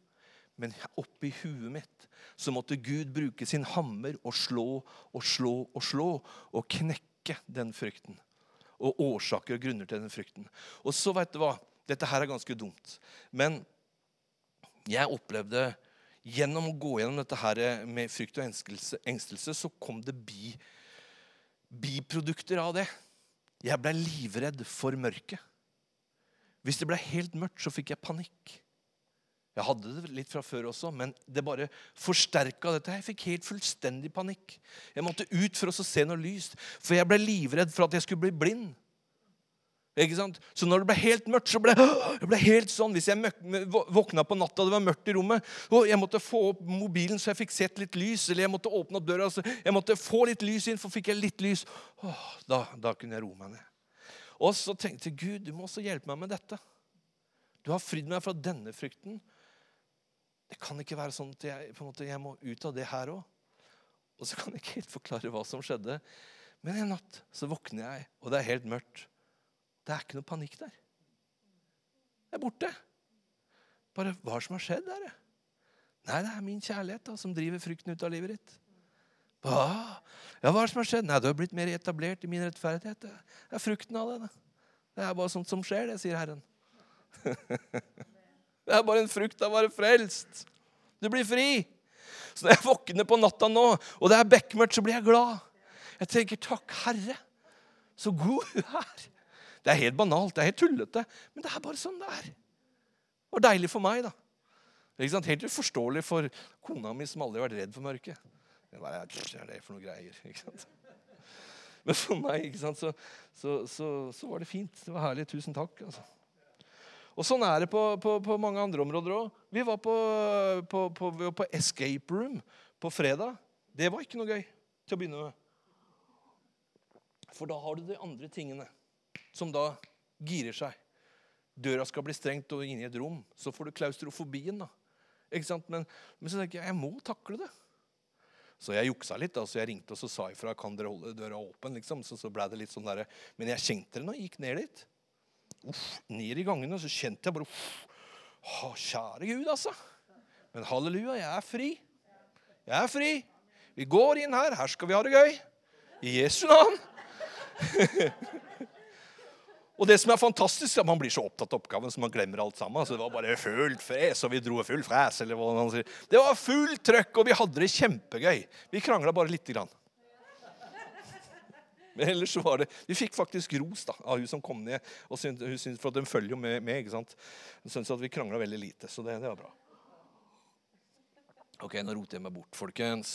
Men oppi huet mitt så måtte Gud bruke sin hammer og slå og slå og slå og knekke den frykten og årsaker og grunner til den frykten. Og så, vet du hva, dette her er ganske dumt. Men jeg opplevde Gjennom å gå gjennom dette her med frykt og engstelse, engstelse så kom det bi, biprodukter av det. Jeg ble livredd for mørket. Hvis det ble helt mørkt, så fikk jeg panikk. Jeg hadde det litt fra før også, men det bare forsterka dette. Jeg fikk helt fullstendig panikk. Jeg måtte ut for å se noe lyst, for jeg ble livredd for at jeg skulle bli blind. Ikke sant? Så når det ble helt mørkt, så ble det ble helt sånn Hvis jeg våkna på natta det var mørkt i rommet, og jeg måtte få opp mobilen så jeg fikk sett litt lys, eller jeg måtte åpne opp døra så jeg måtte få litt lys inn, for fikk jeg litt lys åh, da, da kunne jeg roe meg ned. Og så tenkte jeg Gud, du må også hjelpe meg med dette. Du har fridd meg fra denne frykten. Det kan ikke være sånn at jeg, måte, jeg må ut av det her òg. Og så kan jeg ikke helt forklare hva som skjedde. Men en natt så våkner jeg, og det er helt mørkt. Det er ikke noe panikk der. Det er borte. Bare hva som har skjedd, er det? Nei, det er min kjærlighet da, som driver frykten ut av livet ditt. Hva? Ja, hva er det som har skjedd? Nei, du har blitt mer etablert i min rettferdighet. Det er frukten av det. Det er bare sånt som skjer, det, sier Herren. er bare en frukt av å være frelst. Du blir fri. Så når jeg våkner på natta nå, og det er bekmørkt, så blir jeg glad. Jeg tenker takk, Herre, så god du er. Det er helt banalt, det er helt tullete, men det er bare sånn det er. Det var deilig for meg, da. Helt uforståelig for kona mi, som aldri har vært redd for mørket. Det er det for noe greier? ikke sant? Men for meg ikke sant, så, så, så, så, var det fint. Det var herlig. Tusen takk. altså. Og Sånn er det på, på, på mange andre områder òg. Vi var på, Escape Room på fredag. Det var ikke noe gøy til å begynne med. For da har du de andre tingene som da girer seg. Døra skal bli strengt og inn i et rom. Så får du klaustrofobien. da. Ikke sant? Men, men så tenker jeg jeg må takle det. Så jeg juksa litt. da, så Jeg ringte og så sa ifra kan dere holde døra åpen. liksom, så, så ble det litt sånn der. Men jeg kjente det når gikk ned dit. Uff, ned i gangene så kjente jeg bare uff, Kjære Gud, altså. Men halleluja, jeg er fri. Jeg er fri. Vi går inn her. Her skal vi ha det gøy. I Jesu navn. Og det som er fantastisk, at Man blir så opptatt av oppgaven så man glemmer alt sammen. Så det var bare fullt fres, og vi dro full fres. eller hva man sier. Det var fullt trøkk, og vi hadde det kjempegøy. Vi krangla bare lite grann. Men ellers så var det, Vi fikk faktisk ros da, av hun som kom ned. og synt, hun synt, For de følger jo med. med ikke sant? Hun syntes at vi krangla veldig lite. Så det, det var bra. Ok, nå roter jeg meg bort, folkens.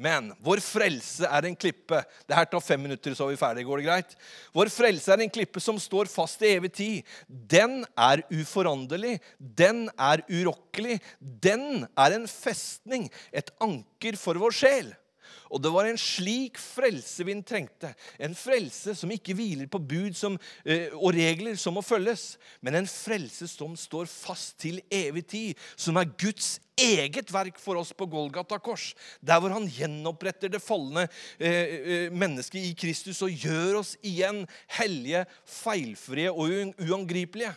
Men vår frelse er en klippe. Det her tar fem minutter, så er vi ferdige. Går det greit? Vår frelse er en klippe som står fast i evig tid. Den er uforanderlig. Den er urokkelig. Den er en festning, et anker for vår sjel. Og det var en slik frelse vi trengte. En frelse som ikke hviler på bud som, eh, og regler som må følges, men en frelse som står fast til evig tid, som er Guds eget verk for oss på Golgata kors. Der hvor han gjenoppretter det falne eh, eh mennesket i Kristus og gjør oss igjen hellige, feilfrie og uangripelige.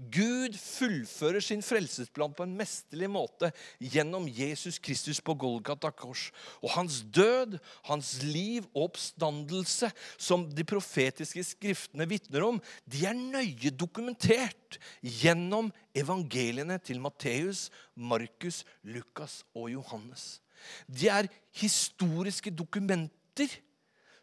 Gud fullfører sin frelsesplan på en mesterlig måte gjennom Jesus Kristus på Golgata kors. Og hans død, hans liv og oppstandelse, som de profetiske skriftene vitner om, de er nøye dokumentert gjennom evangeliene til Matteus, Markus, Lukas og Johannes. De er historiske dokumenter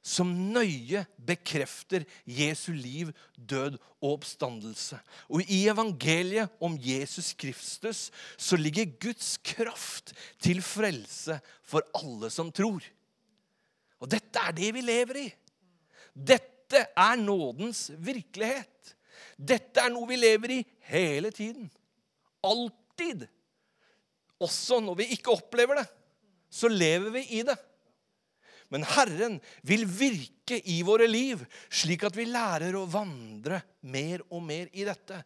som nøye bekrefter Jesu liv, død og oppstandelse. Og i evangeliet om Jesus Kristus så ligger Guds kraft til frelse for alle som tror. Og dette er det vi lever i. Dette er nådens virkelighet. Dette er noe vi lever i hele tiden. Alltid. Også når vi ikke opplever det, så lever vi i det. Men Herren vil virke i våre liv, slik at vi lærer å vandre mer og mer i dette.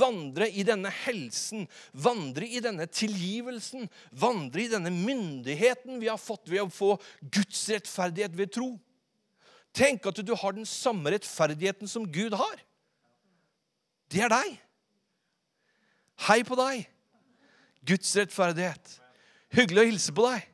Vandre i denne helsen, vandre i denne tilgivelsen, vandre i denne myndigheten vi har fått ved å få Guds rettferdighet ved tro. Tenk at du har den samme rettferdigheten som Gud har. Det er deg. Hei på deg. Guds rettferdighet. Hyggelig å hilse på deg.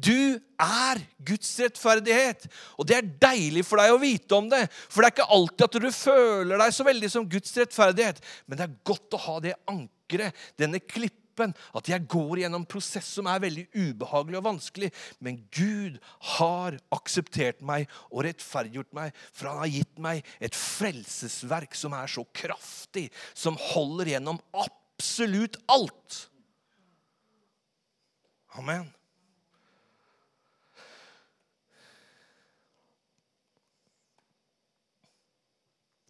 Du er Guds rettferdighet. Og det er deilig for deg å vite om det. For det er ikke alltid at du føler deg så veldig som Guds rettferdighet. Men det er godt å ha det ankeret, denne klippen, at jeg går gjennom prosess som er veldig ubehagelig og vanskelig. Men Gud har akseptert meg og rettferdiggjort meg, for han har gitt meg et frelsesverk som er så kraftig, som holder gjennom absolutt alt. Amen.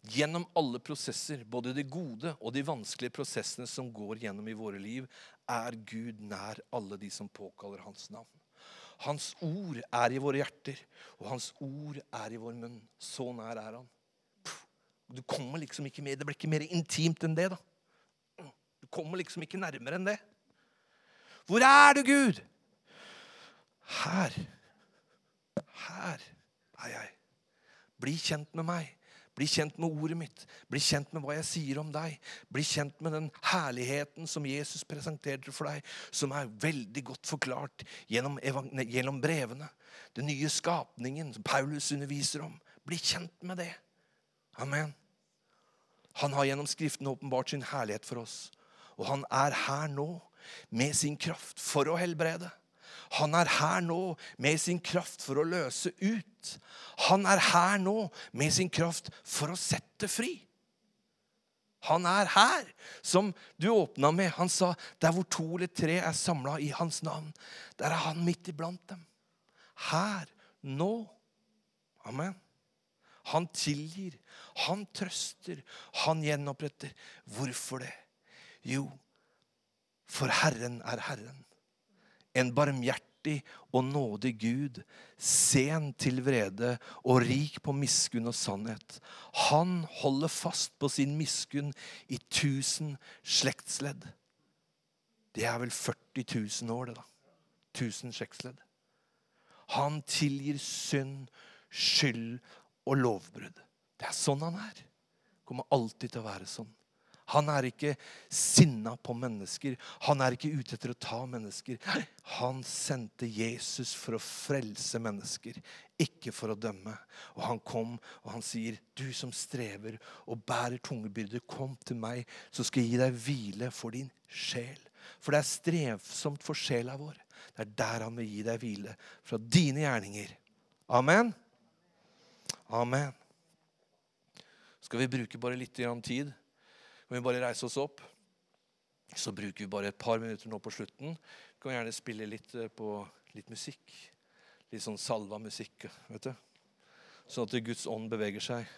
Gjennom alle prosesser, både de gode og de vanskelige prosessene som går gjennom i våre liv, er Gud nær alle de som påkaller hans navn. Hans ord er i våre hjerter, og hans ord er i vår munn. Så nær er han. Du kommer liksom ikke mer, Det blir ikke mer intimt enn det. da. Du kommer liksom ikke nærmere enn det. Hvor er du, Gud? Her. Her er jeg. Bli kjent med meg. Bli kjent med ordet mitt. Bli kjent med hva jeg sier om deg. Bli kjent med den herligheten som Jesus presenterte for deg, som er veldig godt forklart gjennom, gjennom brevene. Den nye skapningen som Paulus underviser om. Bli kjent med det. Amen. Han har gjennom Skriften åpenbart sin herlighet for oss. Og han er her nå med sin kraft for å helbrede. Han er her nå med sin kraft for å løse ut. Han er her nå med sin kraft for å sette fri. Han er her, som du åpna med. Han sa, 'Der hvor to eller tre er samla i hans navn, der er han midt iblant dem.' Her, nå. Amen. Han tilgir, han trøster, han gjenoppretter. Hvorfor det? Jo, for Herren er Herren en barmhjertig og nådig Gud, sen til vrede og rik på miskunn og sannhet. Han holder fast på sin miskunn i tusen slektsledd. Det er vel 40 000 år, det, da. Tusen slektsledd. Han tilgir synd, skyld og lovbrudd. Det er sånn han er. Kommer alltid til å være sånn. Han er ikke sinna på mennesker. Han er ikke ute etter å ta mennesker. Han sendte Jesus for å frelse mennesker, ikke for å dømme. Og han kom, og han sier, 'Du som strever og bærer tunge byrder, kom til meg, så skal jeg gi deg hvile for din sjel.' For det er strevsomt for sjela vår. Det er der han vil gi deg hvile fra dine gjerninger. Amen. Amen. Skal vi bruke bare litt tid? Kan vi bare reise oss opp? Så bruker vi bare et par minutter nå på slutten. Vi kan gjerne spille litt eh, på litt musikk. Litt sånn salva musikk. vet du. Sånn at Guds ånd beveger seg.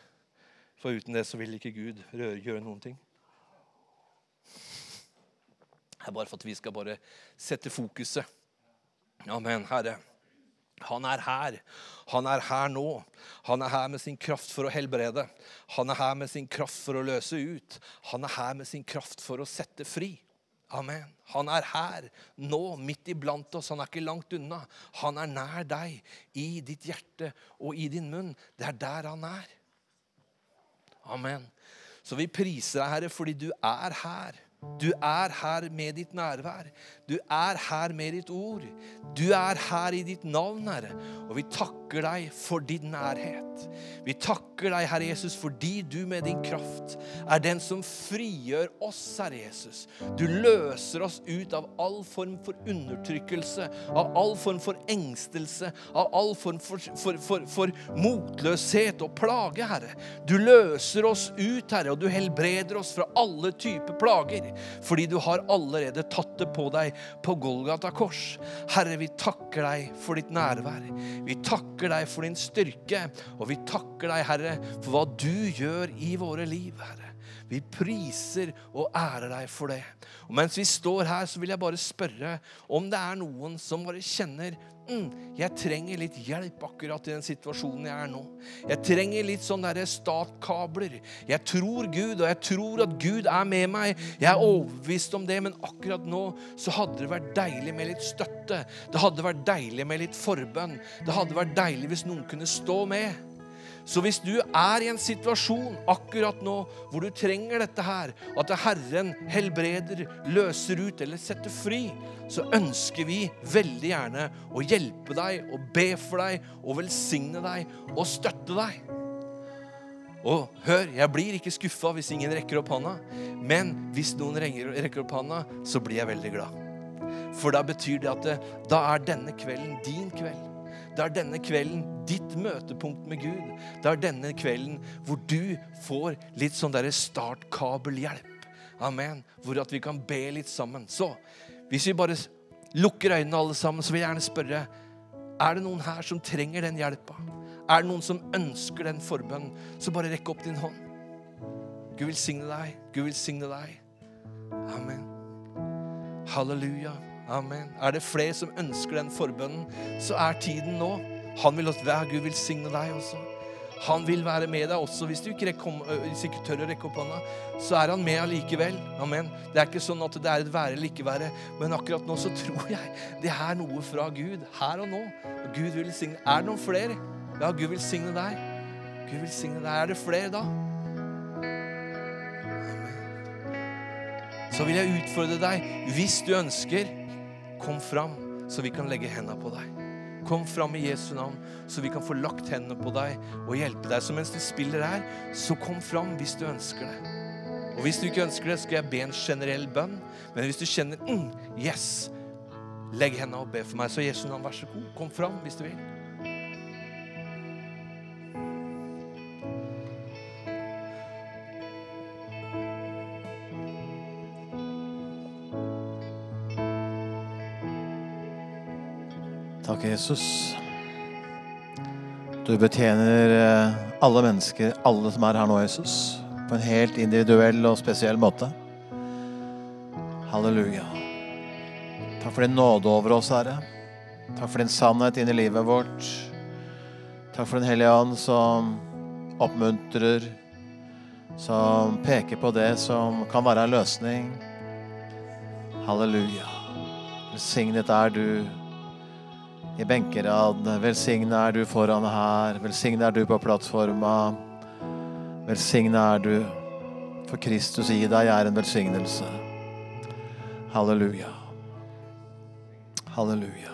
For uten det så vil ikke Gud røre, gjøre noen ting. Det er bare for at vi skal bare sette fokuset. Amen, Herre. Han er her. Han er her nå. Han er her med sin kraft for å helbrede. Han er her med sin kraft for å løse ut. Han er her med sin kraft for å sette fri. Amen. Han er her nå, midt iblant oss. Han er ikke langt unna. Han er nær deg, i ditt hjerte og i din munn. Det er der han er. Amen. Så vi priser deg, Herre, fordi du er her. Du er her med ditt nærvær. Du er her med ditt ord. Du er her i ditt navn, Herre. Og vi takker deg for din nærhet. Vi takker deg, Herre Jesus, fordi du med din kraft er den som frigjør oss, Herre Jesus. Du løser oss ut av all form for undertrykkelse, av all form for engstelse, av all form for, for, for, for motløshet og plage, Herre. Du løser oss ut, Herre, og du helbreder oss fra alle typer plager. Fordi du har allerede tatt det på deg på Golgata kors. Herre, vi takker deg for ditt nærvær. Vi takker deg for din styrke. Og vi takker deg, Herre, for hva du gjør i våre liv, Herre. Vi priser og ærer deg for det. Og mens vi står her, så vil jeg bare spørre om det er noen som bare kjenner mm, jeg trenger litt hjelp akkurat i den situasjonen jeg er nå. Jeg trenger litt sånn derre statkabler. Jeg tror Gud, og jeg tror at Gud er med meg. Jeg er overbevist om det, men akkurat nå så hadde det vært deilig med litt støtte. Det hadde vært deilig med litt forbønn. Det hadde vært deilig hvis noen kunne stå med. Så hvis du er i en situasjon akkurat nå hvor du trenger dette her, at Herren helbreder, løser ut eller setter fri, så ønsker vi veldig gjerne å hjelpe deg og be for deg og velsigne deg og støtte deg. Og hør, jeg blir ikke skuffa hvis ingen rekker opp hånda, men hvis noen rekker opp hånda, så blir jeg veldig glad. For da betyr det at det, da er denne kvelden din kveld. Det er denne kvelden ditt møtepunkt med Gud. Det er denne kvelden hvor du får litt sånn derre startkabelhjelp. Amen. Hvor at vi kan be litt sammen. Så hvis vi bare lukker øynene alle sammen, så vil jeg gjerne spørre er det noen her som trenger den hjelpa? Er det noen som ønsker den forbønnen? Så bare rekk opp din hånd. Gud velsigne deg. Gud velsigne deg. Amen. Halleluja. Amen. Er det flere som ønsker den forbønnen, så er tiden nå. Han vil at være Gud velsigne deg også. Han vil være med deg også. Hvis du ikke, rekke, hvis du ikke tør å rekke opp hånda, så er han med allikevel. Amen. Det er ikke sånn at det er et være eller ikke være, men akkurat nå så tror jeg det er noe fra Gud. Her og nå. Gud vil velsigne. Er det noen flere? Ja, Gud velsigne deg. Gud velsigne deg. Er det flere da? Amen. Så vil jeg utfordre deg, hvis du ønsker, kom fram, så vi kan legge hendene på deg. Kom fram i Jesu navn, så vi kan få lagt hendene på deg og hjelpe deg. Så mens du spiller her, så kom fram hvis du ønsker det. Og hvis du ikke ønsker det, skal jeg be en generell bønn. Men hvis du kjenner mm, yes, legg hendene og be for meg. Så Jesu navn, vær så god, kom fram hvis du vil. Jesus. Du betjener eh, alle mennesker, alle som er her nå, Jesus, på en helt individuell og spesiell måte. Halleluja. Takk for din nåde over oss, Herre. Takk for din sannhet inn i livet vårt. Takk for Den hellige ånd som oppmuntrer, som peker på det som kan være en løsning. Halleluja. Velsignet er du i benkerad. Velsigne er du foran her. Velsigne er du på plattforma. Velsigne er du, for Kristus i deg er en velsignelse. Halleluja. Halleluja.